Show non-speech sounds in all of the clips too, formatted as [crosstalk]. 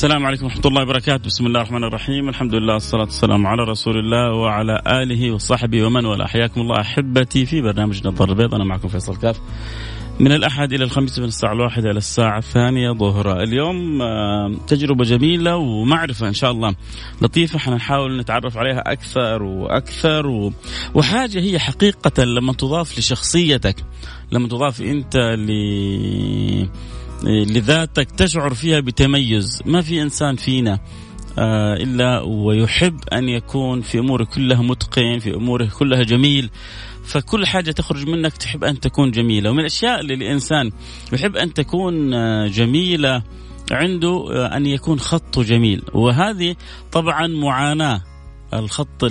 السلام عليكم ورحمة الله وبركاته. بسم الله الرحمن الرحيم. الحمد لله والصلاة والسلام على رسول الله وعلى آله وصحبه ومن والاه. حياكم الله أحبتي في برنامج نظر البيض أنا معكم فيصل كاف. من الأحد إلى الخميس من الساعة الواحدة إلى الساعة الثانية ظهرا اليوم تجربة جميلة ومعرفة إن شاء الله لطيفة. حنحاول نتعرف عليها أكثر وأكثر و... وحاجة هي حقيقة لما تضاف لشخصيتك لما تضاف أنت ل لذاتك تشعر فيها بتميز. ما في إنسان فينا آه، إلا ويحب أن يكون في أموره كلها متقن في أموره كلها جميل. فكل حاجة تخرج منك تحب أن تكون جميلة. ومن الأشياء اللي الإنسان يحب أن تكون آه، جميلة عنده آه، أن يكون خطه جميل. وهذه طبعا معاناة. الخط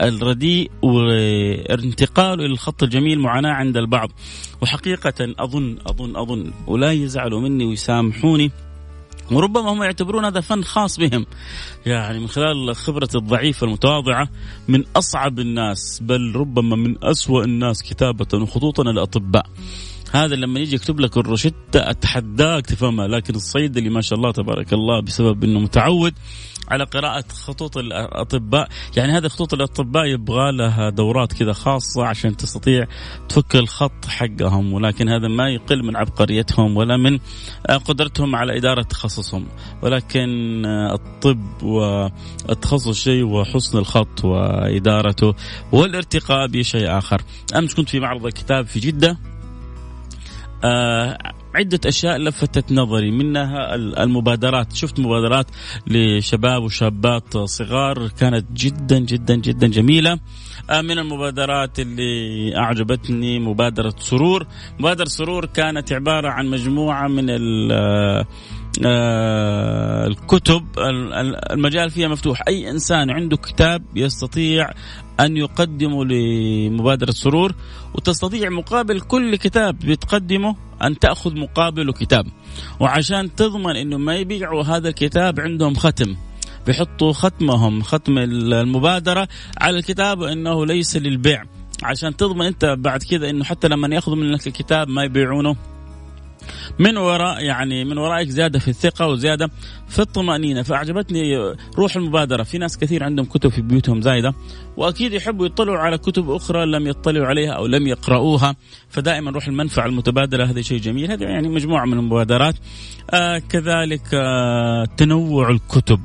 الرديء وانتقاله إلى الخط الجميل معاناة عند البعض. وحقيقة اظن اظن أظن ولا يزعلوا مني ويسامحوني. وربما هم يعتبرون هذا فن خاص بهم. يعني من خلال خبرة الضعيفة المتواضعة من أصعب الناس بل ربما من أسوأ الناس كتابة وخطوطا الأطباء. هذا لما يجي يكتب لك الروشتة أتحداك تفهمها لكن الصيدلي ما شاء الله تبارك الله بسبب أنه متعود على قراءة خطوط الأطباء. يعني هذه خطوط الأطباء يبغى لها دورات كذا خاصة عشان تستطيع تفك الخط حقهم ولكن هذا ما يقل من عبقريتهم ولا من قدرتهم على إدارة تخصصهم. ولكن الطب والتخصص شيء وحسن الخط وإدارته والارتقاء بشيء آخر. أمس كنت في معرض الكتاب في جدة. آه عدة أشياء لفتت نظري منها المبادرات. شفت مبادرات لشباب وشابات صغار كانت جدا جدا جدا جميلة. آه، من المبادرات اللي أعجبتني مبادرة سرور. مبادرة سرور كانت عبارة عن مجموعة من الكتب المجال فيها مفتوح. أي إنسان عنده كتاب يستطيع أن يقدمه لمبادرة سرور وتستطيع مقابل كل كتاب بتقدمه أن تأخذ مقابله كتاب. وعشان تضمن أنه ما يبيعوا هذا الكتاب عندهم ختم بيحطوا ختمهم ختم المبادرة على الكتاب أنه ليس للبيع. عشان تضمن أنت بعد كذا أنه حتى لما يأخذوا منك الكتاب ما يبيعونه. من وراء يعني من ورائك زيادة في الثقة وزيادة في الطمأنينة. فأعجبتني روح المبادرة. في ناس كثير عندهم كتب في بيوتهم زايدة وأكيد يحبوا يطلعوا على كتب أخرى لم يطلعوا عليها أو لم يقرؤوها. فدائما روح المنفعة المتبادلة هذا شيء جميل. هذا يعني مجموعة من المبادرات. آه كذلك آه تنوع الكتب.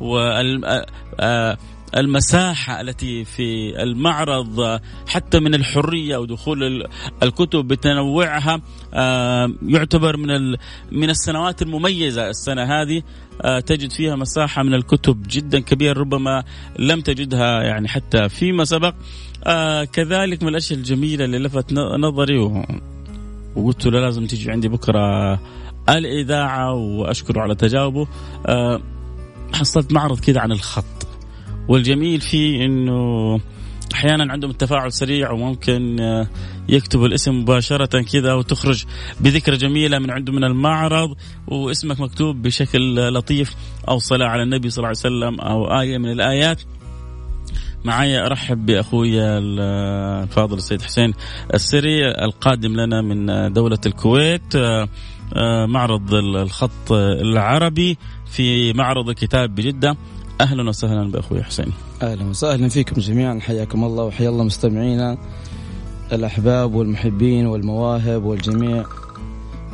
وال آه, آه، المساحة التي في المعرض حتى من الحرية ودخول الكتب بتنوعها آه، يعتبر من من السنوات المميزة. السنة هذه آه، تجد فيها مساحة من الكتب جدا كبيرة ربما لم تجدها يعني حتى فيما سبق. آه، كذلك من الأشياء الجميلة اللي لفت نظري وقلت له لازم تيجي عندي بكرة الإذاعة وأشكره على تجاوبه. حصلت معرض كذا عن الخط. والجميل فيه إنه أحيانا عندهم التفاعل سريع وممكن آه، يكتبوا الاسم مباشرة كذا وتخرج بذكرى جميلة من عنده من المعرض واسمك مكتوب بشكل لطيف أو صلاة على النبي صلى الله عليه وسلم أو آية من الآيات. معايا أرحب باخويا الفاضل السيد حسين السري القادم لنا من دولة الكويت آه، آه، معرض الخط العربي في معرض الكتاب بجدة. أهلا وسهلا بأخوي حسين. أهلا وسهلا فيكم جميعا. حياكم الله وحيا الله مستمعينا. الأحباب والمحبين والمواهب والجميع.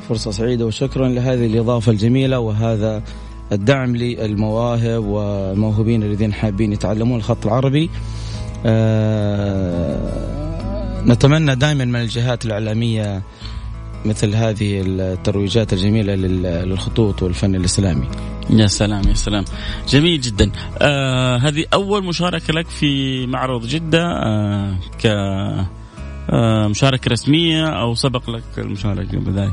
فرصة سعيدة وشكرا لهذه الإضافة الجميلة وهذا الدعم للمواهب والموهوبين الذين حابين يتعلمون الخط العربي. آه نتمنى دائما من الجهات الإعلامية مثل هذه الترويجات الجميلة للخطوط والفن الإسلامي. يا سلام يا سلام. جميل جدا. آه هذه أول مشاركة لك في معرض جدة آه ك آه مشاركة رسمية أو سبق لك المشاركة بذلك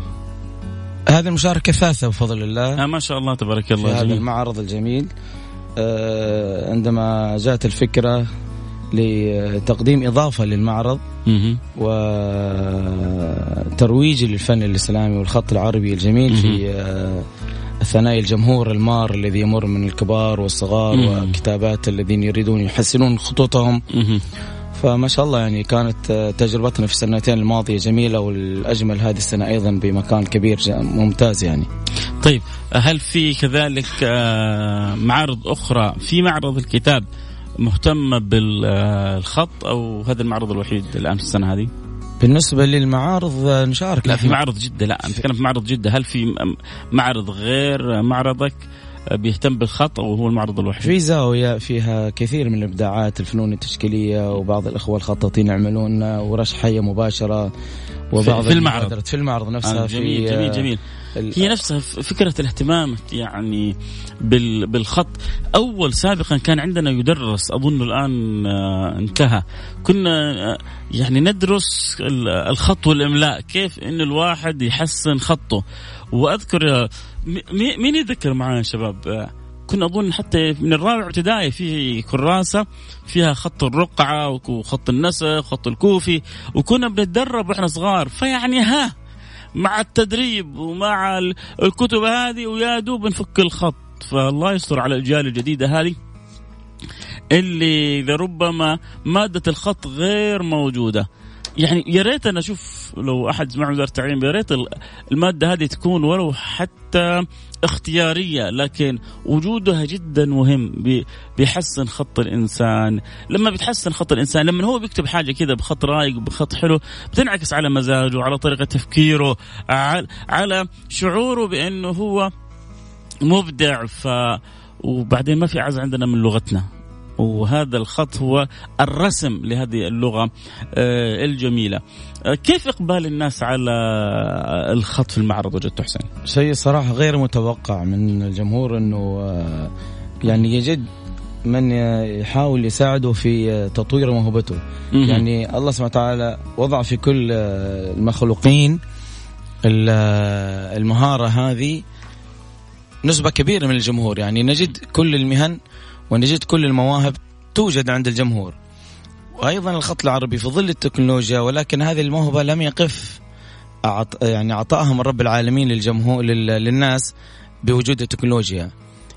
هذه المشاركة الثالثة بفضل الله. آه ما شاء الله تبارك الله في هذا المعرض الجميل. آه عندما جاءت الفكرة لتقديم إضافة للمعرض وترويج للفن الإسلامي والخط العربي الجميل في آه ثنايا الجمهور المار الذي يمر من الكبار والصغار. وكتابات الذين يريدون يحسنون خطوطهم. فما شاء الله يعني كانت تجربتنا في السنتين الماضية جميلة والأجمل هذه السنة أيضا بمكان كبير ممتاز يعني. طيب هل في كذلك آه، معارض أخرى في معرض الكتاب مهتمه بالخط أو هذا المعرض الوحيد الآن في السنة هذه؟ بالنسبة للمعارض نشارك لا في معرض جدة لا نتكلم في معرض جدة. هل في معرض غير معرضك بيهتم بالخط أو هو المعرض الوحيد؟ في زاوية فيها كثير من الإبداعات الفنون التشكيلية وبعض الإخوة الخطاطين يعملون ورش حية مباشرة وبعض في المعرض. في المعرض نفسها آه جميل في جميل جميل. هي نفسها فكرة الاهتمام يعني بالخط. أول سابقا كان عندنا يدرس أظن الآن آه، انتهى. كنا آه، يعني ندرس الخط والإملاء كيف أن الواحد يحسن خطه. وأذكر مين يذكر معنا يا شباب؟ كنا أظن حتى من الرابع ابتدائي في كراسة فيها خط الرقعة وخط النسخ وخط الكوفي وكنا بنتدرب وإحنا صغار. فيعني ها مع التدريب ومع الكتب هذه ويا دوب نفك الخط. فالله يستر على الاجيال الجديدة هذه اللي لربما مادة الخط غير موجودة. يعني يا ريت أنا أشوف لو أحد مع وزارة التعليم يا ريت المادة هذه تكون ولو حتى اختيارية لكن وجودها جدا مهم بيحسن خط الإنسان. لما بتحسن خط الإنسان لما هو بيكتب حاجة كذا بخط رايق بخط حلو بتنعكس على مزاجه على طريقة تفكيره على شعوره بأنه هو مبدع ف وبعدين ما في عز عندنا من لغتنا. وهذا الخط هو الرسم لهذه اللغة آه، الجميلة. آه، كيف إقبال الناس على الخط في المعرض وجدت حسين؟ شيء صراحة غير متوقع من الجمهور أنه آه، يعني يجد من يحاول يساعده في تطوير موهبته. يعني الله سبحانه وتعالى وضع في كل المخلوقين المهارة هذه نسبة كبيرة من الجمهور. يعني نجد كل المهن ونجد كل المواهب توجد عند الجمهور. وأيضا الخط العربي في ظل التكنولوجيا ولكن هذه الموهبة لم يقف أعط... يعني أعطاها من رب العالمين للجمهور لل... للناس بوجود التكنولوجيا.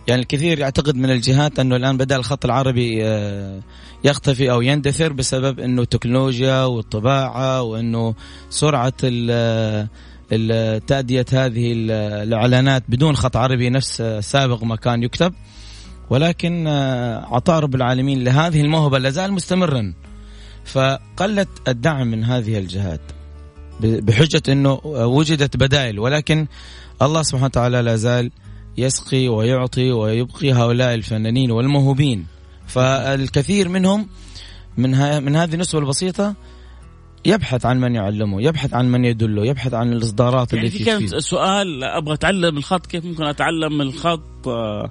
يعني الكثير يعتقد من الجهات أنه الآن بدأ الخط العربي آه، يختفي أو يندثر بسبب أنه التكنولوجيا والطباعة وأنه سرعة تأدية هذه الإعلانات بدون خط عربي نفس سابق ما كان يكتب. ولكن آه، عطاء رب العالمين لهذه الموهبة لازال مستمرا. فقلت الدعم من هذه الجهات بحجة أنه وجدت بدائل. ولكن الله سبحانه وتعالى لازال يسقي ويعطي ويبقي هؤلاء الفنانين والموهوبين. فالكثير منهم من من هذه النسبة البسيطة يبحث عن من يعلمه يبحث عن من يدله يبحث عن الإصدارات يعني اللي في كان سؤال أبغى أتعلم الخط كيف ممكن أتعلم الخط؟ آه،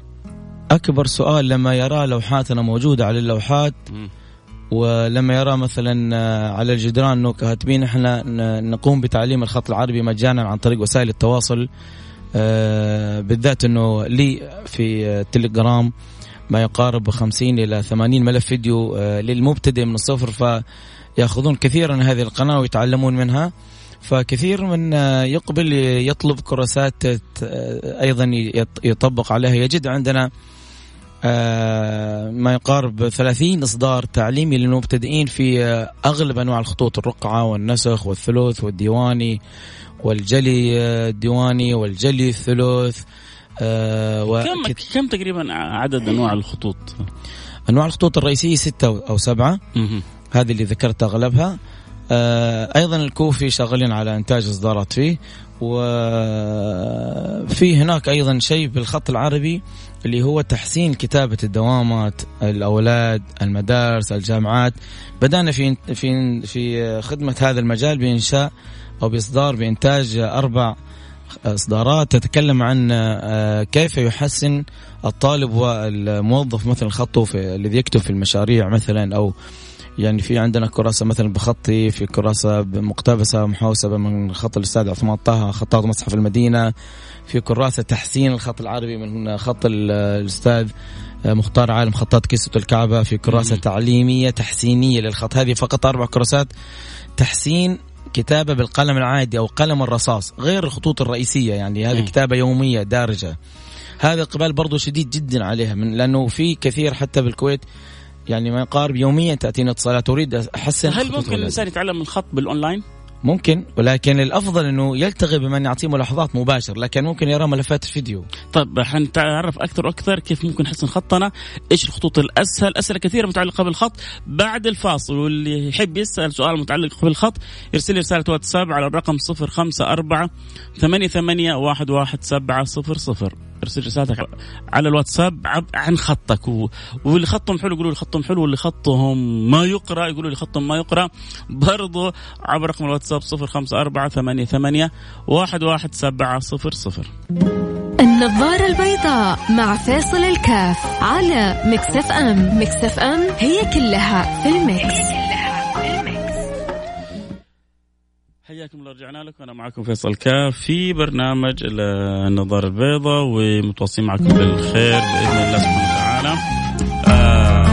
أكبر سؤال لما يرى لوحاتنا موجودة على اللوحات ولما يرى مثلا آه، على الجدران انه كاتبين إحنا نقوم بتعليم الخط العربي مجانا عن طريق وسائل التواصل آه، بالذات إنه لي في التليجرام ما يقارب 50 إلى 80 ملف فيديو آه، للمبتدئ من الصفر فيأخذون كثيرا هذه القناة ويتعلمون منها. فكثير من يقبل يطلب كراسات أيضا يطبق عليها. يجد عندنا ما يقارب 30 إصدار تعليمي للمبتدئين في آه، أغلب أنواع الخطوط الرقعة والنسخ والثلث والديواني والجلي آه، الديواني والجلي الثلث كم كم تقريبا عدد أنواع الخطوط؟ أنواع الخطوط الرئيسية ستة أو سبعة. هذه اللي ذكرت أغلبها. أيضا الكوفي شغالين على إنتاج إصدارات فيه وفي هناك أيضا شيء بالخط العربي اللي هو تحسين كتابة الدوامات الأولاد المدارس الجامعات. بدأنا في في في خدمة هذا المجال بإنشاء أو بإصدار بإنتاج أربع إصدارات تتكلم عن آه، كيف يحسن الطالب والموظف مثلا خطه الذي يكتب في المشاريع مثلا أو يعني في عندنا كراسة مثلا بخطي في كراسة مقتبسة محوسبة من خط الأستاذ عثمان طه خطاط مصحف المدينة. في كراسة تحسين الخط العربي من خط الأستاذ مختار عالم خطاط كيسة الكعبة. في كراسة تعليمية تحسينية للخط. هذه فقط أربع كراسات. تحسين كتابة بالقلم العادي أو قلم الرصاص غير الخطوط الرئيسية يعني. هذه كتابة يومية دارجة. هذا إقبال برضو شديد جدا عليها من لأنه في كثير حتى بالكويت يعني ما يقارب يوميا تاتينا اتصالات اريد أحسن هل ممكن الإنسان يتعلم الخط بالأونلاين؟ ممكن ولكن الأفضل إنه يلتغي بمن يعطيه ملاحظات مباشر لكن ممكن يرى ملفات الفيديو. طيب حنتعرف أكثر وأكثر كيف ممكن نحسن خطنا إيش الخطوط الأسهل أسئلة كثيرة متعلقة بالخط. بعد الفاصل واللي يحب يسأل سؤال متعلق بالخط يرسل لي رسالة واتساب على الرقم 054 88 11700 ارسل رسالتك على الواتساب عن خطك. و... واللي خطهم حلو يقولوا لي خطهم حلو واللي خطهم ما يقرأ يقولوا لي خطهم ما يقرأ. برضو عبر رقم الواتساب 054 88 11700 النظارة البيضاء مع فيصل كاف على Mix FM. Mix FM هي كلها في ال Mix. حياكم الله رجعنا لكم أنا معكم فيصل كاف في برنامج النظاره البيضاء ومتواصلين معكم بالخير بإذن الله سبحانه وتعالى. آه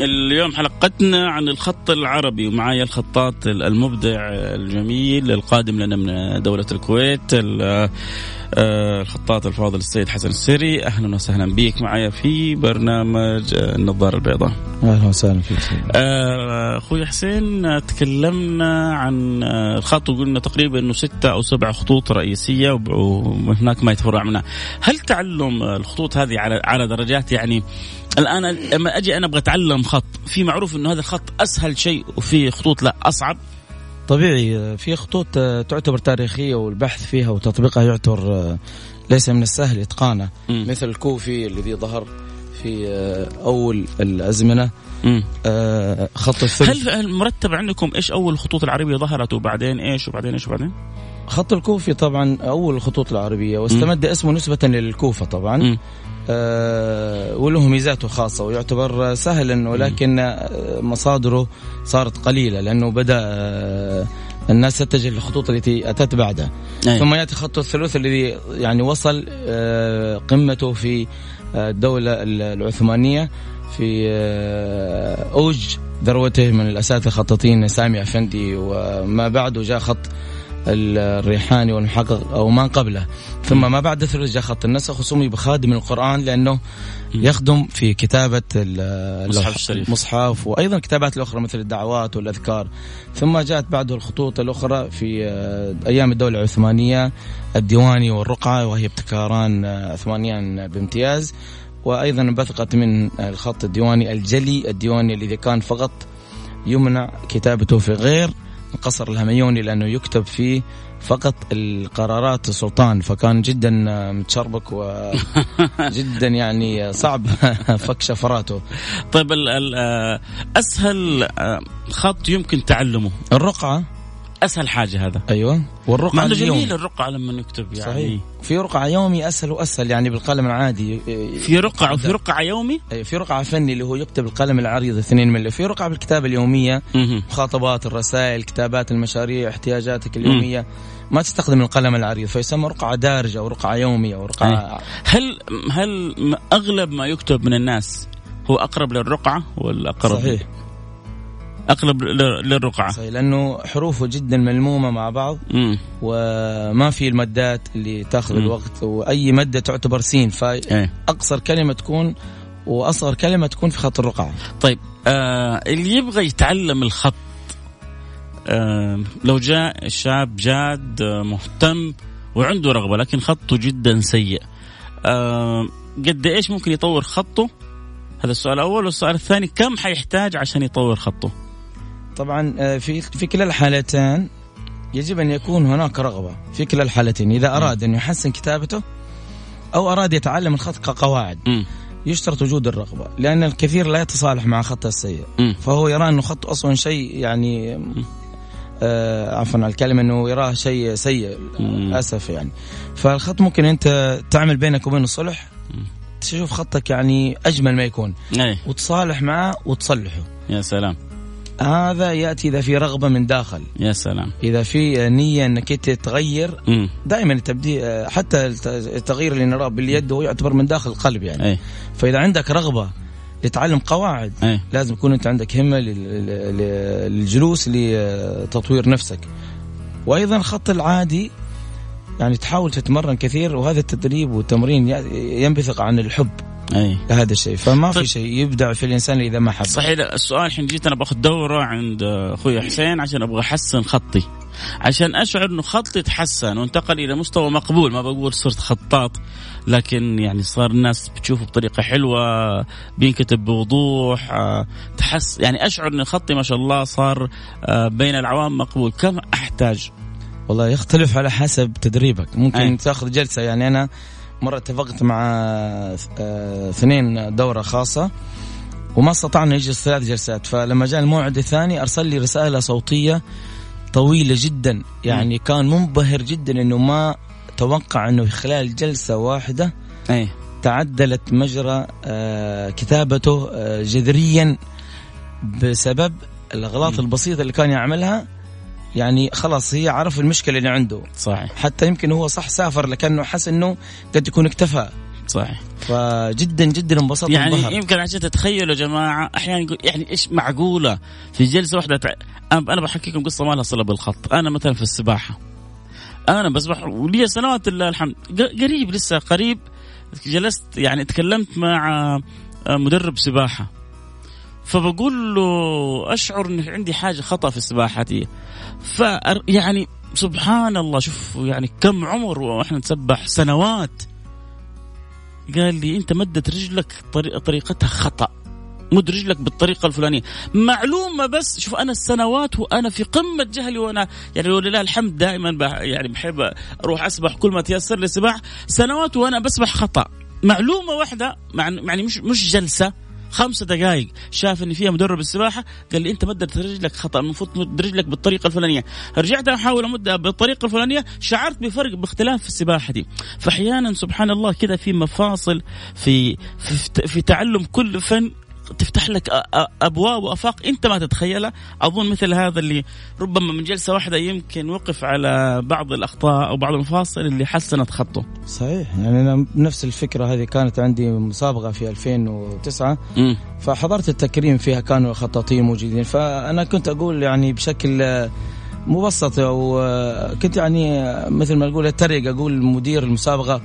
اليوم حلقتنا عن الخط العربي ومعايا الخطاط المبدع الجميل القادم لنا من دولة الكويت الخطاط الفاضل السيد حسن السري. أهلا وسهلا بك معي في برنامج آه، النظارة البيضاء. أهلا وسهلا فيك. آه، أخوي حسين تكلمنا عن الخط وقلنا تقريبا إنه ستة أو سبع خطوط رئيسية وهناك ما يتفرع منها. هل تعلم الخطوط هذه على على درجات؟ يعني الآن لما أجي أنا أبغى أتعلم خط في معروف إنه هذا الخط أسهل شيء وفي خطوط لا أصعب؟ طبيعي في خطوط تعتبر تاريخية والبحث فيها وتطبيقها يعتبر ليس من السهل إتقانه. مثل الكوفي الذي ظهر في أول الأزمنة. آه خط الثلث. هل مرتب عندكم إيش أول الخطوط العربية ظهرت وبعدين إيش وبعدين إيش وبعدين؟ خط الكوفي طبعا أول الخطوط العربية واستمد اسمه نسبة للكوفة طبعا. م. آه وله ميزاته خاصة ويعتبر سهلا ولكن مصادره صارت قليلة لأنه بدأ آه الناس تتجه للخطوط التي أتت بعده أيه. ثم يأتي خط الثلث الذي يعني وصل آه قمته في آه، الدولة العثمانية في آه، أوج ذروته من الأساتذة الخطاطين سامي أفندي وما بعده جاء خط الريحاني والمحقق أو ما قبله. ثم ما بعد ثلث خط النسخ وسمي بخادم القرآن لأنه يخدم في كتابة المصحف الشريف. المصحف وأيضا كتابات الأخرى مثل الدعوات والأذكار. ثم جاءت بعده الخطوط الأخرى في آه، أيام الدولة العثمانية الديواني والرقعة وهي ابتكاران آه، عثمانيان بامتياز. وأيضا انبثقت من الخط الديواني الجلي الديواني الذي كان فقط يمنع كتابته في غير قصر الهميوني لأنه يكتب فيه فقط القرارات السلطان فكان جدا متشربك وجدا [laughs] يعني صعب [laughs] فك شفراته. طيب أسهل خط يمكن تعلمه. الرقعة. أسهل حاجة هذا. أيوه. والرقعة جميل الرقعة لما نكتب يعني. صحيح. في رقعة يومي أسهل وأسهل يعني بالقلم العادي. في رقعة وفي رقعة يومي؟ في رقعة فني اللي هو يكتب القلم العريض 2 ملي في رقعة بالكتابة اليومية. مخاطبات الرسائل كتابات المشاريع احتياجاتك اليومية. ما تستخدم القلم العريض فيسمى رقعة دارجة أو رقعة يومية أو رقعة هل هل أغلب ما يكتب من الناس هو أقرب للرقعة ولا أقرب؟ صحيح. اقرب للرقعة. صحيح لأنه حروفه جدا ملمومة مع بعض مم. وما في المدات اللي تأخذ مم. الوقت وأي مادة تعتبر سين فاقصر كلمة تكون وأصغر كلمة تكون في خط الرقعة. طيب آه اللي يبغى يتعلم الخط آه لو جاء شاب جاد آه مهتم وعنده رغبة لكن خطه جدا سيء آه قد إيش ممكن يطور خطه؟ هذا السؤال الأول والسؤال الثاني كم حيحتاج عشان يطور خطه؟ طبعا آه، في في كلا الحالتين يجب أن يكون هناك رغبة في كلا الحالتين. إذا أراد أن يحسن كتابته أو أراد يتعلم الخط كقواعد يشترط وجود الرغبة لأن الكثير لا يتصالح مع خطه السيء. فهو يرى إنه خطه أصلا شيء يعني آه عفوا على الكلمة إنه يراه شيء سيء للأسف يعني. فالخط ممكن أنت تعمل بينك وبين الصلح تشوف خطك يعني أجمل ما يكون. أي. وتصالح معه وتصلحه. يا سلام. هذا يأتي إذا في رغبة من داخل. يا سلام. إذا في نية إنك أنت تغير دائما التبديل حتى التغيير اللي نراه باليد هو يعتبر من داخل القلب يعني. أي. فإذا عندك رغبة لتعلم قواعد أي. لازم يكون أنت عندك همة للجلوس لتطوير نفسك. وأيضا الخط العادي يعني تحاول تتمرن كثير وهذا التدريب والتمرين ينبثق عن الحب. أي. لهذا الشيء. فما طيب. في شيء يبدع في الإنسان إذا ما حب. صحيح السؤال الحين جيت أنا باخذ دورة عند أخوي حسين عشان أبغى أحسن خطي. عشان أشعر إنه خطي تحسن وانتقل إلى مستوى مقبول. ما بقول صرت خطاط لكن يعني صار الناس بتشوفه بطريقة حلوة بينكتب بوضوح آه، تحس يعني أشعر إن خطي ما شاء الله صار آه، بين العوام مقبول. كم أحتاج؟ والله يختلف على حسب تدريبك. ممكن أي. تاخذ جلسة يعني أنا مرة اتفقت مع آه، اثنين دورة خاصة وما استطعنا نجلس ثلاث جلسات فلما جاء الموعد الثاني أرسل لي رسالة صوتية طويلة جدا يعني. كان منبهر جدا إنه ما توقع إنه خلال جلسة واحدة أي. تعدلت مجرى آه كتابته آه جذريا بسبب الأغلاط. البسيطة اللي كان يعملها يعني خلاص هي عرف المشكلة اللي عنده. صحيح. حتى يمكن هو صح سافر لكنه حس إنه قد يكون اكتفى. صحيح. فجدا جدا انبسطت يعني انبهر. يمكن عشان تتخيلوا يا جماعة أحيانا يقول يعني إيش معقولة؟ في جلسة واحدة تع... أنا بحكيكم قصة ما لها صلة بالخط. أنا مثلا في السباحة. أنا بسبح ولي سنوات لله الحمد. قريب لسه قريب جلست يعني تكلمت مع مدرب سباحة. فبقول له أشعر ان عندي حاجة خطأ في سباحتي ف يعني سبحان الله شوف يعني كم عمر وإحنا نسبح سنوات. قال لي أنت مدت رجلك طريقتها خطأ. مد رجلك بالطريقة الفلانية. معلومة بس شوف أنا السنوات وأنا في قمة جهلي وأنا يعني ولله الحمد دائما يعني بحب أروح أسبح كل ما تيسر لي سباح. سنوات وأنا بسبح خطأ. معلومة واحدة يعني مش مش جلسة. خمسة دقائق شاف إن فيها مدرب السباحة قال لي أنت مدت رجلك خطأ المفروض تمد رجلك بالطريقة الفلانية. رجعت أحاول امدها بالطريقة الفلانية شعرت بفرق باختلاف في السباحة دي. فأحيانا سبحان الله كذا في مفاصل في في, في تعلم كل فن تفتح لك أبواب وأفاق أنت ما تتخيلها. أظن مثل هذا اللي ربما من جلسة واحدة يمكن وقف على بعض الأخطاء أو بعض المفاصل اللي حسنت خطه. صحيح. يعني أنا نفس الفكرة هذه كانت عندي مسابقة في 2009 م. فحضرت التكريم فيها كانوا خطاطين موجودين. فأنا كنت أقول يعني بشكل مبسط وكنت يعني مثل ما نقول أتريق أقول مدير المسابقة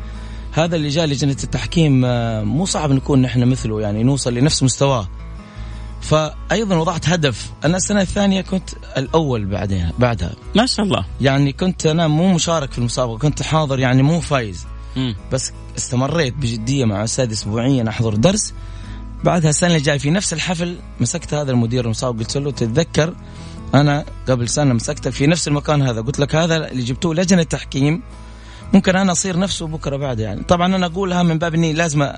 هذا اللي جاء لجنة التحكيم آه، مو صعب نكون نحن مثله يعني نوصل لنفس مستواه. فايضا وضعت هدف. أنا السنة الثانية كنت الأول بعدها بعدها. ما شاء الله. يعني كنت أنا مو مشارك في المسابقة كنت حاضر يعني مو فايز. م. بس استمريت بجدية مع أستاذ اسبوعيا أحضر درس. بعدها السنة اللي جاي في نفس الحفل مسكت هذا المدير المسابقة قلت له تتذكر أنا قبل سنة مسكتك في نفس المكان هذا. قلت لك هذا اللي جبتوه لجنة تحكيم ممكن أنا أصير نفسه بكرة بعد يعني. طبعا أنا أقولها من باب إني لازم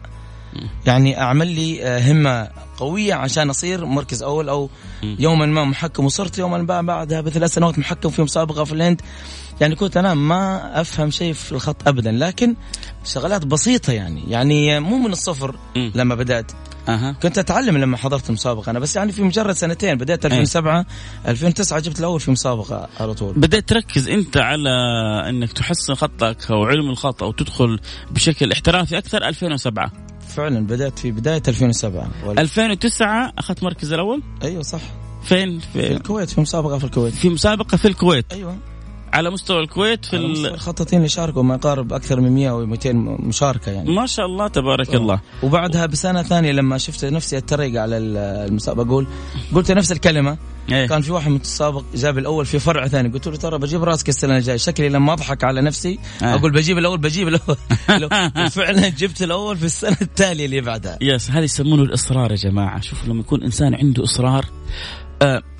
يعني أعمل لي آه، همة قوية عشان أصير مركز أول أو يوما ما محكم. وصرت يوما ما بعدها بثلاث سنوات محكم في مسابقة في الهند. يعني كنت أنا ما أفهم شيء في الخط ابدا. لكن شغلات بسيطة يعني. يعني مو من الصفر لما بدأت. أه. كنت أتعلم لما حضرت مسابقة. أنا بس يعني في مجرد سنتين بديت 2007 أه. 2009 جبت الأول في مسابقة على طول. بديت تركز أنت على إنك تحسن خطك أو علم الخط أو تدخل بشكل احترافي أكثر؟ 2007 فعلا بدأت في بداية 2007 ولا 2009 أخذت مركز الأول؟ أيوه صح. فين؟ في, في الكويت في مسابقة في الكويت. في مسابقة في الكويت. أيوه. على مستوى الكويت في الخطاطين اللي شاركوا ما يقارب أكثر من 100 أو 200 مشاركة يعني. ما شاء الله تبارك الله. وبعدها بسنة ثانية لما شفت نفسي أتريق على المسابقة أقول قلت نفس الكلمة. إيه؟ كان في واحد متسابق جاب الأول في فرع ثاني. قلت له ترى بجيب راسك السنة الجاية. شكلي لما أضحك على نفسي إيه؟ أقول بجيب الأول بجيب الأول. [laughs] وفعلا جبت الأول في السنة التالية اللي بعدها. يس هذه يسمونه الإصرار يا جماعة. شوف لما يكون إنسان عنده إصرار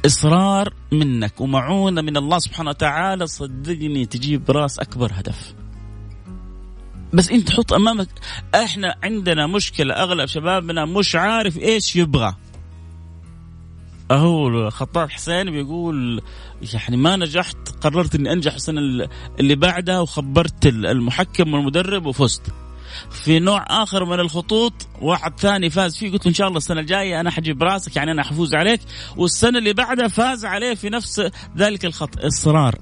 إصرار منك ومعونة من الله سبحانه وتعالى. صدقني تجيب راس أكبر هدف. بس أنت تحط أمامك. إحنا عندنا مشكلة أغلب شبابنا مش عارف إيش يبغى. أهو خطاب حسين بيقول يعني ما نجحت قررت إني أنجح السنة اللي بعدها وخبرت المحكم والمدرب وفزت. في نوع آخر من الخطوط واحد ثاني فاز فيه قلت له إن شاء الله السنة الجاية أنا حجيب راسك يعني أنا حفوز عليك. والسنة اللي بعدها فاز عليه في نفس ذلك الخط إصرار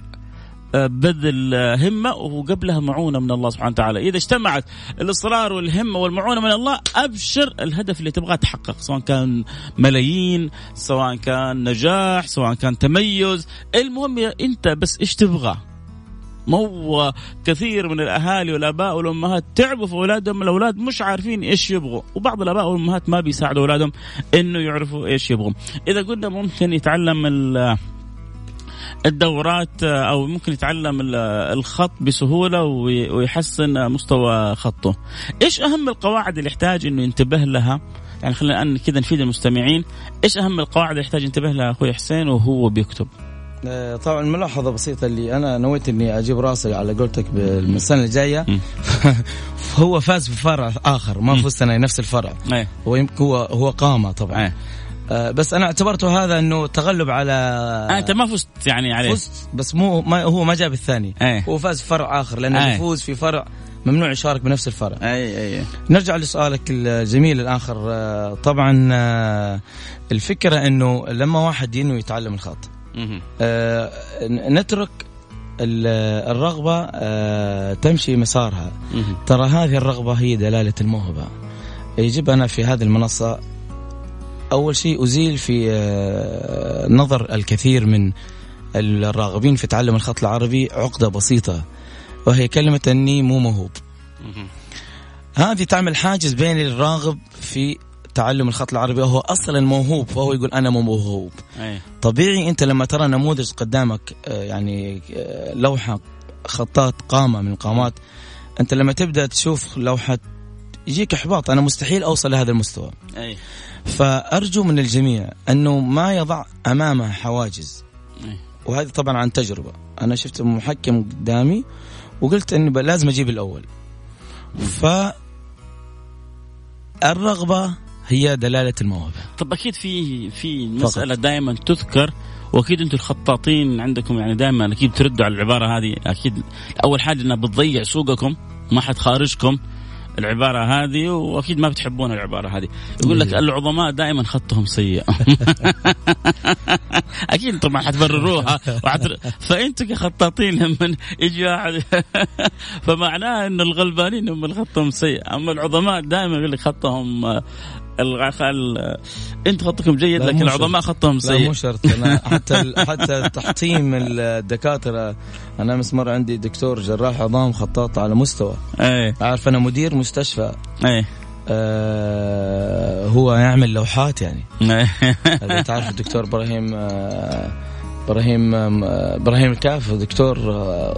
آه، بذل همة وقبلها معونة من الله سبحانه وتعالى. إذا اجتمعت الإصرار والهمة والمعونة من الله أبشر الهدف اللي تبغاه تحقق سواء كان ملايين سواء كان نجاح سواء كان تميز. المهم أنت بس إيش تبغى مو كثير من الأهالي والآباء والأمهات تعبوا في أولادهم الأولاد مش عارفين إيش يبغوا وبعض الآباء والأمهات ما بيساعدوا أولادهم إنه يعرفوا إيش يبغوا إذا قلنا ممكن يتعلم الدورات أو ممكن يتعلم الخط بسهولة ويحسن مستوى خطه. إيش أهم القواعد اللي يحتاج إنه ينتبه لها؟ يعني خلينا الان كذا نفيد المستمعين، إيش أهم القواعد اللي يحتاج ينتبه لها أخوي حسين وهو بيكتب؟ آه، طبعا ملاحظة بسيطة اللي أنا نويت إني أجيب راسي على قولتك بالسنه الجاية. [laughs] هو فاز بفرع آخر ما فزت أنا نفس الفرع. أيه. هو هو هو قامة طبعا. أيه. آه بس أنا اعتبرته هذا إنه تغلب على آه أنت ما فزت يعني عليه. فزت بس مو ما هو ما جاب الثاني. أيه. هو فاز بفرع آخر لأنه. يفوز في فرع ممنوع يشارك بنفس الفرع. اي اي نرجع لسؤالك الجميل الآخر. طبعا الفكرة إنه لما واحد ينوي يتعلم الخط. آه نترك الرغبة آه تمشي مسارها. ترى هذه الرغبة هي دلالة الموهبة. يجب أنا في هذه المنصة أول شيء أزيل في آه نظر الكثير من الراغبين في تعلم الخط العربي عقدة بسيطة وهي كلمة أني مو موهوب. هذه تعمل حاجز بين الراغب في تعلم الخط العربي وهو أصلا موهوب فهو يقول أنا مو موهوب أي. طبيعي أنت لما ترى نموذج قدامك آه، يعني آه، لوحة خطاط قامة من القامات أنت لما تبدأ تشوف لوحة يجيك إحباط أنا مستحيل أوصل لهذا المستوى أي. فأرجو من الجميع أنه ما يضع أمامه حواجز أي. وهذه طبعا عن تجربة أنا شفت محكم قدامي وقلت إني لازم أجيب الأول ف الرغبه هي دلالة الموهبة. طب أكيد في في مسألة دائما تذكر وأكيد أنتم الخطاطين عندكم يعني دائما أكيد تردوا على العبارة هذه. أكيد أول حاجة إنها بتضيع سوقكم ما حد خارجكم العبارة هذه وأكيد ما بتحبون العبارة هذه. يقول لك العظماء دائما خطهم سيء. [laughs] أكيد طبعا حتبرروها. وحتر... فأنتم كخطاطين لما يجي واحد. [laughs] فمعناه إن الغلبانين هم اللي خطهم سيء. أما العظماء دائما يقول لك خطهم الغخل انت خطكم جيد لكن العظماء خطهم سيء لا مو شرط. أنا حتى [laughs] حتى تحطيم الدكاترة أنا أمس مرة عندي دكتور جراح عظام خطاط على مستوى. إيه. عارف أنا مدير مستشفى. إيه. آه هو يعمل لوحات يعني. إيه. تعرف الدكتور إبراهيم آه إبراهيم آه، إبراهيم الكاف دكتور آه،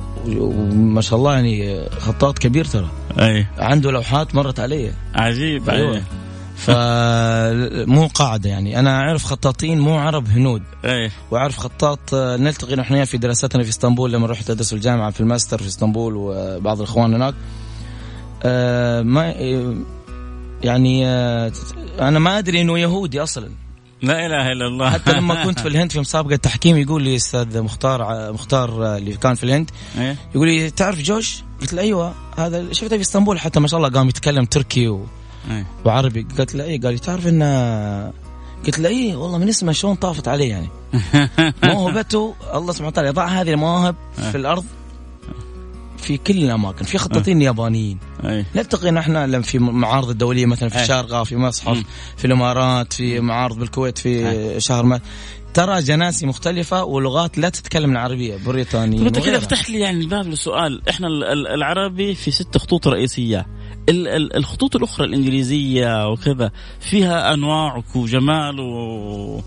ما شاء الله يعني خطاط كبير ترى. اي عنده لوحات مرت علي عجيب أيوه. فمو [laughs] قاعدة يعني أنا أعرف خطاطين مو عرب هنود أيه. وأعرف خطاط آه، نلتقي نحن في دراستنا في إسطنبول لما رحت أدرس الجامعة في الماستر في إسطنبول وبعض الإخوان هناك آه ما يعني آه أنا ما أدري إنه يهودي أصلا لا إله إلا الله حتى لما [laughs] كنت في الهند في مسابقة تحكيم يقول لي أستاذ مختار مختار اللي كان في الهند إيه؟ يقول لي تعرف جوش؟ قلت له أيوه هذا شفته في إسطنبول حتى ما شاء الله قام يتكلم تركي و... أيه. وعربي قلت له إيه؟ قال لي تعرف ان قلت له إيه والله من اسمه شلون طافت عليه يعني. [laughs] موهبته الله سبحانه وتعالى يضع هذه المواهب في الأرض في كل الأماكن في خطاطين يابانيين. نلتقي نحن في معارض الدولية مثلا في الشارقه في مصحف في الإمارات في معارض بالكويت في شهر ما ترى جناسي مختلفة ولغات لا تتكلم العربية بريطانية أنت كذا فتحت لي يعني الباب لسؤال. إحنا العربي في ست خطوط رئيسية. الخطوط الأخرى الإنجليزية وكذا فيها أنواع وجمال و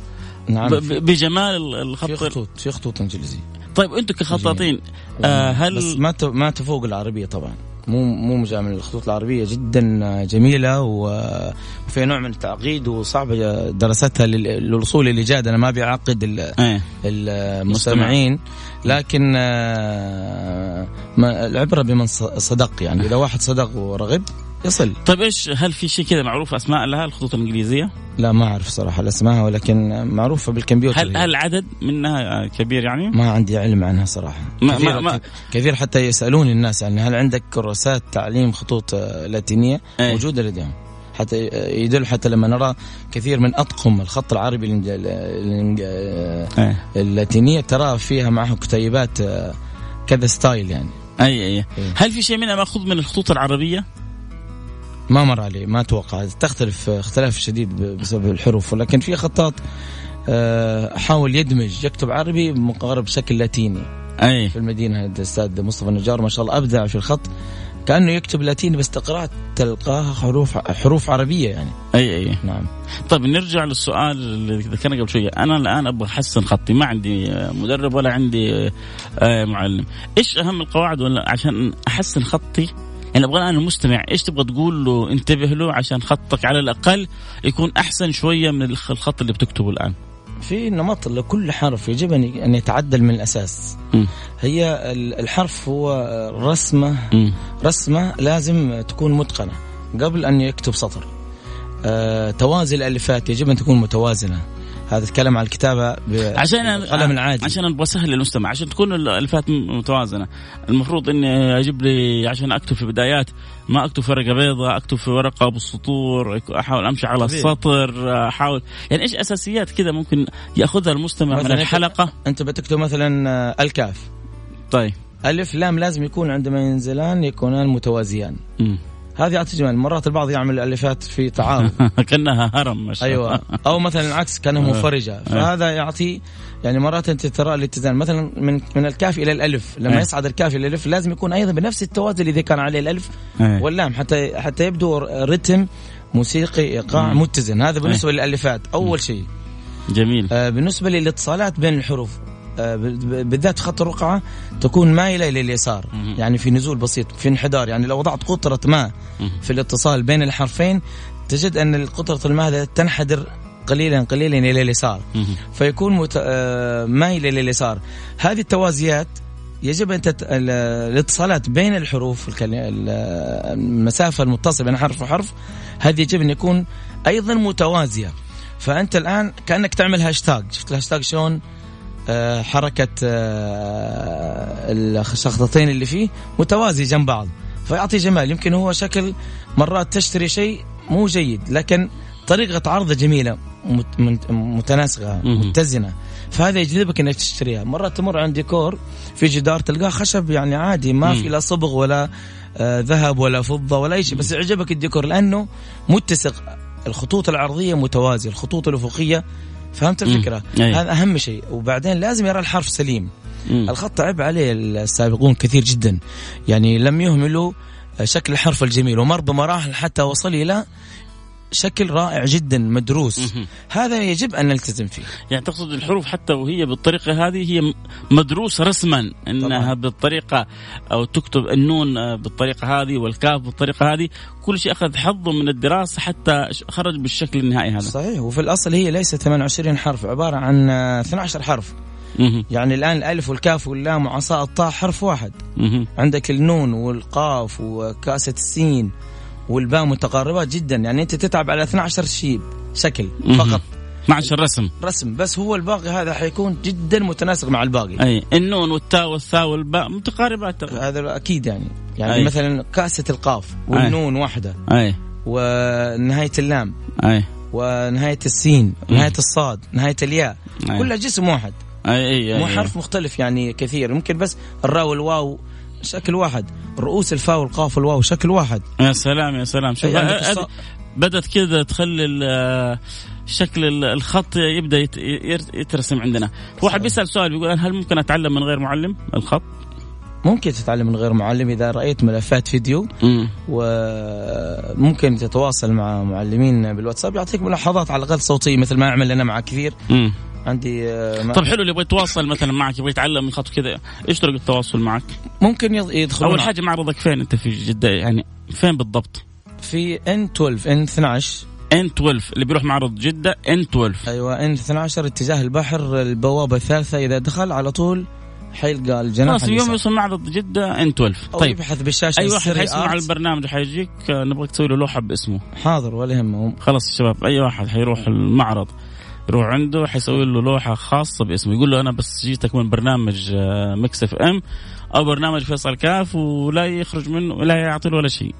نعم بجمال الخط في خطوط في خطوط إنجليزية. طيب أنتم كخطاطين آه هل بس ما ما تفوق العربية طبعا. مو مو مجامل الخطوط العربية جدا جميلة وفيها نوع من التعقيد وصعبة دراستها للوصول للاجاده أنا ما بيعقد إيه. المستمعين لكن آه، العبرة بمن صدق يعني إذا واحد صدق ورغب يصل طيب إيش هل في شيء كذا معروف أسماء لها الخطوط الإنجليزية؟ لا ما أعرف صراحة الأسماء ولكن معروفة بالكمبيوتر هل هل عدد منها كبير يعني؟ ما عندي علم عنها صراحة ما كثير, ما ما كثير حتى يسألوني الناس يعني هل عندك كراسات تعليم خطوط لاتينية أيه؟ موجودة لديهم حتى يدل حتى لما نرى كثير من أطقم الخط العربي أيه؟ اللاتينية ترى فيها معها كتيبات كذا ستايل يعني أي أي هل في شيء منها مأخوذ من الخطوط العربية؟ ما مر علي ما أتوقع تختلف اختلاف شديد بسبب الحروف. ولكن في خطاط آه، حاول يدمج يكتب عربي مقارب بشكل لاتيني. أي. في المدينة الأستاذ مصطفى النجار ما شاء الله أبدع في الخط. كأنه يكتب لاتيني بس تقراه تلقاها حروف حروف عربية يعني. أي أي. نعم. طيب نرجع للسؤال اللي ذكرنا قبل شوية. أنا الآن أبغى أحسن خطي. ما عندي مدرب ولا عندي آه، معلم. إيش أهم القواعد ولا عشان أحسن خطي؟ يعني أبغى الآن المستمع إيش تبغى تقول له؟ انتبه له عشان خطك على الأقل يكون أحسن شوية من الخ- الخط اللي بتكتبه الآن. في نمط لكل حرف يجب أن يتعدل من الأساس. مم. هي ال- الحرف هو رسمة مم. رسمة لازم تكون متقنة قبل أن يكتب سطر. آه، توازي الألفات يجب أن تكون متوازنة. هذا اتكلم عن الكتابة عشان بالقلم العادي. عشان أبغى اسهل للمستمع عشان تكون الألفات م- متوازنة. المفروض إني أجيب لي عشان أكتب في بدايات ما أكتب في ورقة بيضاء أكتب في ورقة بالسطور أحاول أمشي على. السطر أحاول. يعني إيش أساسيات كذا ممكن يأخذها المستمع من الحلقة؟ أنت بتكتب مثلا آه، الكاف. طيب. ألف لام لازم يكون عندما ينزلان يكونان متوازيان. مم. هذه جمال مرات البعض يعمل الالفات في تعارض [laughs] كأنها هرم ما شاء الله. أيوه أو مثلا العكس كانها منفرجة. فهذا يعطي يعني مرات أنت ترى الاتزان. مثلا من من الكاف إلى الألف. لما أي. يصعد الكاف إلى الألف لازم يكون أيضا بنفس التوازي الذي كان عليه الألف. واللام. حتى حتى يبدو رتم موسيقي إيقاع متزن. هذا بالنسبة للألفات. أول شيء. جميل. آه بالنسبة للاتصالات بين الحروف. آه، بالذات خط الرقعة تكون مايلة إلى اليسار. يعني في نزول بسيط في انحدار. يعني لو وضعت قطرة ماء. في الاتصال بين الحرفين تجد أن قطرة الماء تنحدر قليلا قليلا إلى اليسار. فيكون مت... آه، مايل إلى اليسار. هذه التوازيات يجب أن تت... ال- الاتصالات بين الحروف الكل... ال- المسافة المتصلة بين حرف وحرف هذه يجب أن يكون أيضا متوازية. فأنت الآن كأنك تعمل هاشتاج. شفت الهاشتاج شلون؟ آه، حركة آه، الشخطتين اللي فيه متوازي جنب بعض. فيعطي جمال. يمكن هو شكل مرات تشتري شيء مو جيد لكن طريقة عرضه جميلة مت- مت- متناسقة مهم. متزنة. فهذا يجذبك إنك تشتريها. مرات تمر عند ديكور في جدار تلقاه خشب يعني عادي ما في لا صبغ ولا آه ذهب ولا فضة ولا أي شيء. بس يعجبك الديكور لأنه متسق. الخطوط العرضية متوازية الخطوط الأفقية فهمت. الفكرة. هذا أهم شيء وبعدين لازم يرى الحرف سليم مم. الخط عيب عليه السابقون كثير جدا يعني لم يهملوا شكل الحرف الجميل ومر بمراحل حتى وصل إلى شكل رائع جدا مدروس. هذا يجب أن نلتزم فيه. يعني تقصد الحروف حتى وهي بالطريقة هذه هي م- مدروسة رسما. إنها طبعاً. بالطريقة أو تكتب النون بالطريقة هذه والكاف بالطريقة هذه. كل شيء أخذ حظه من الدراسة حتى خرج بالشكل النهائي هذا. صحيح. وفي الأصل هي ليست 28 حرف عبارة عن آه، 12 حرف. يعني الآن الألف والكاف واللام وعصا الطاء حرف واحد. عندك النون والقاف وكاسة السين. والباء متقاربات جدا. يعني أنت تتعب على 12 شيء شكل. فقط. 12 رسم. رسم. بس هو الباقي هذا حيكون جدا متناسق مع الباقي. أي. النون والتاء والثاء والباء متقاربات. هذا أكيد يعني. يعني أي. مثلا كأسة القاف والنون واحدة. أي. ونهاية اللام. أي. ونهاية السين. نهاية الصاد. نهاية الياء. أي. كلها جسم واحد. أي أي, أي. مو حرف مختلف يعني كثير. ممكن بس الراء والواو شكل واحد. رؤوس الفاء والقاف والواو شكل واحد. يا سلام يا سلام. شوف هذه الص- بدأت كذا تخلي شكل ال- الخط يبدأ يت- يترسم عندنا. واحد بيسأل سؤال بيقول هل ممكن أتعلم من غير معلم الخط؟ ممكن تتعلم من غير معلم. إذا رأيت ملفات فيديو وممكن تتواصل مع معلمين بالواتساب يعطيك ملاحظات على الأقل صوتية مثل ما أعمل أنا مع كثير. مم. عندي آه، ما- طب حلو اللي يبغى يتواصل مثلا معك يبغى يتعلم من خط كذا إيش طرق التواصل معك؟ ممكن يدخلون أول حاجة معرضك فين أنت في جدة؟ يعني فين بالضبط؟ في ان 12 ان 12 ان 12 اللي بيروح معرض جدة ان 12 أيوه ان 12 اتجاه البحر البوابة الثالثة. إذا دخل على طول حيلقى الجناح خلاص اليوم. يوصل معرض جدة ان 12 أو طيب. يبحث بالشاشة أي واحد حيسمع آرت. البرنامج حيجيك آه، نبغاك تسوي له لوحة باسمه. حاضر ولا يهمه. خلاص يا شباب أي واحد حيروح المعرض. يروح عنده حيسوي له لوحة خاصة باسمه. يقول له أنا بس جيتك من برنامج آه، Mix FM أو برنامج فيصل كاف ولا يخرج منه ولا يعطي له ولا شيء.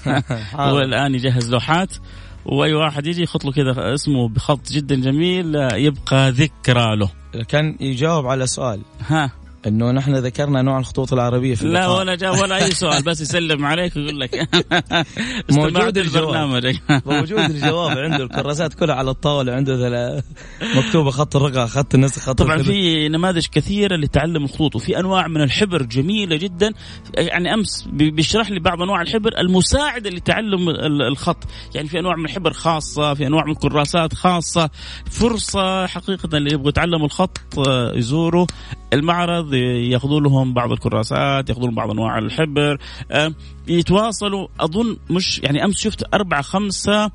[laughs] هو الآن يجهز لوحات وأي واحد يجي يخط له كذا اسمه بخط جدا جميل آه، يبقى ذكرى له. كان يجاوب على سؤال. ها. إنه نحن ذكرنا نوع الخطوط العربية في لا ولا جاء ولا أي سؤال بس يسلم عليك ويقول لك. [laughs] موجود البرنامج [laughs] موجود الجواب عنده الكراسات كلها على الطاولة عنده مكتوبة خط الرقعه خط النسخ خط طبعا في نماذج كثيرة لتعلم الخطوط وفي أنواع من الحبر جميلة جدا. يعني أمس بيشرح لي بعض أنواع الحبر المساعدة لتعلم الخط. يعني في أنواع من الحبر خاصة في أنواع من الكراسات خاصة. فرصة حقيقة اللي يبغوا يتعلموا الخط آه، يزوروا المعرض ياخذوا لهم بعض الكراسات ياخذوا لهم بعض أنواع الحبر. آه، يتواصلوا. أظن مش يعني أمس شفت أربعة خمسة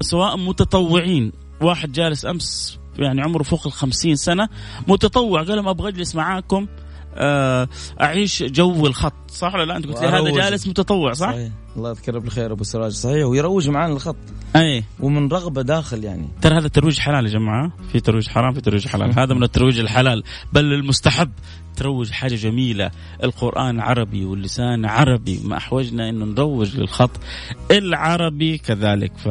سواء متطوعين. واحد جالس أمس يعني عمره فوق الخمسين سنة متطوع. قال لهم أبغى أجلس معاكم آه، أعيش جو الخط. صح ولا لا؟ أنت قلت لي هذا جالس متطوع صح؟ صحيح. الله يذكره بالخير أبو سراج. صحيح ويروج معانا الخط. أي. ومن رغبة داخل يعني. ترى هذا ترويج حلال يا جماعة. في ترويج حرام في ترويج حلال. هذا من الترويج الحلال. بل المستحب. تروج حاجة جميلة. القرآن عربي واللسان عربي. ما أحوجنا إنه نروج للخط. العربي كذلك. ف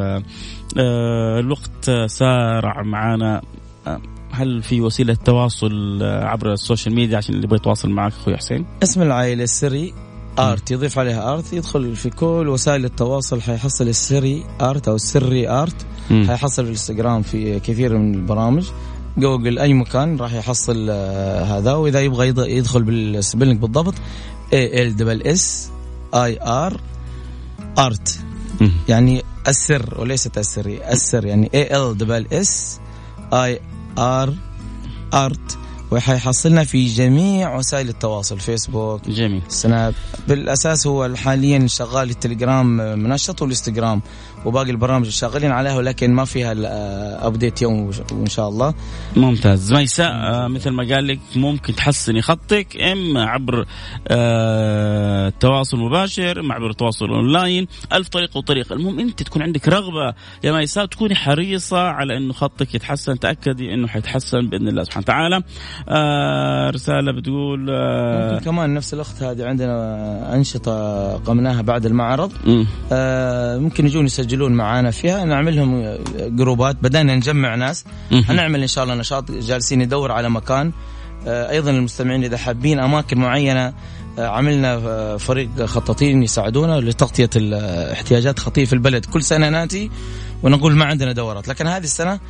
آه، الوقت سارع معنا آه، هل في وسيلة تواصل عبر السوشيال ميديا عشان اللي يبغى يتواصل معك أخوي حسين؟ اسم العائلة السري. Art يضيف عليها art يدخل في كل وسائل التواصل حيحصل السري art أو السري art. حيحصل في الإنستغرام في كثير من البرامج. جوجل أي مكان راح يحصل آه هذا. وإذا يبغى يدخل بال spelling بالضبط A L double S E R art. يعني السر وليست السري السر يعني A L double S E R art. وحيحصلنا في جميع وسائل التواصل فيسبوك جميل. سناب. بالأساس هو حاليا شغال التليجرام منشط والانستغرام وباقي البرامج شغالين عليها ولكن ما فيها update يوم وان شاء الله. ممتاز. ميساء آه، مثل ما قال لك ممكن تحسني خطك اما عبر آه، التواصل المباشر اما عبر التواصل أونلاين ألف طريقة وطريقة. المهم أنت تكون عندك رغبة يا ميساء تكوني حريصة على إنه خطك يتحسن تأكدي إنه حيتحسن بإذن الله سبحانه وتعالى. آه، رسالة بتقول ممكن كمان نفس الأخت هذه عندنا أنشطة قمناها بعد المعرض. ممكن يجون يسجلون يسجلون معانا فيها نعمل لهم جروبات بدأنا نجمع ناس. هنعمل إن شاء الله نشاط جالسين ندور على مكان. آه، أيضا المستمعين إذا حابين أماكن معينة آه، عملنا آه، فريق خطاطين يساعدونا لتغطية الاحتياجات خطية في البلد. كل سنة نأتي ونقول ما عندنا دورات لكن هذه السنة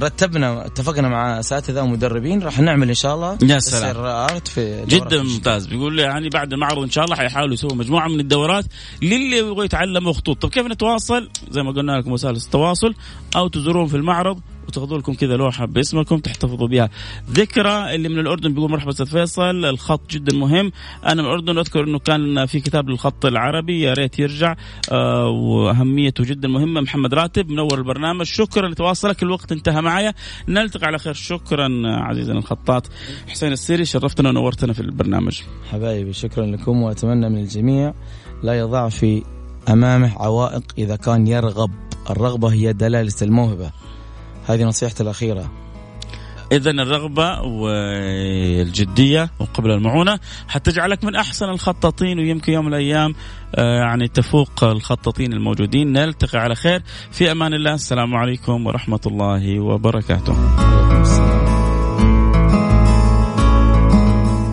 رتبنا اتفقنا مع اساتذه ومدربين راح نعمل إن شاء الله يا سلام. آرت في جدا ممتاز. بيقول لي يعني بعد المعرض إن شاء الله حيحاولوا يسووا مجموعة من الدورات للي يبغوا يتعلموا خطوط. طب كيف نتواصل؟ زي ما قلنا لكم وسائل التواصل أو تزورون في المعرض وتاخذوا لكم كذا لوحة باسمكم تحتفظوا بها. ذكرى اللي من الأردن بيقول مرحبا أستاذ فيصل الخط جدا مهم. أنا من الأردن أذكر إنه كان في كتاب للخط العربي يا ريت يرجع. آه وأهميته جدا مهمة. محمد راتب منور البرنامج. شكرا لتواصلك الوقت انتهى معايا. نلتقي على خير. شكرا عزيزنا الخطاط. حسين السيري شرفتنا ونورتنا في البرنامج. حبايبي شكرا لكم وأتمنى من الجميع لا يضع في أمامه عوائق إذا كان يرغب. الرغبة هي دلالة الموهبة. هذه نصيحتي الأخيرة. إذا الرغبة والجدية وقبل المعونة حتجعلك من أحسن الخطاطين ويمكن يوم من الأيام آه، يعني تفوق الخطاطين الموجودين. نلتقي على خير. في أمان الله. السلام عليكم ورحمة الله وبركاته.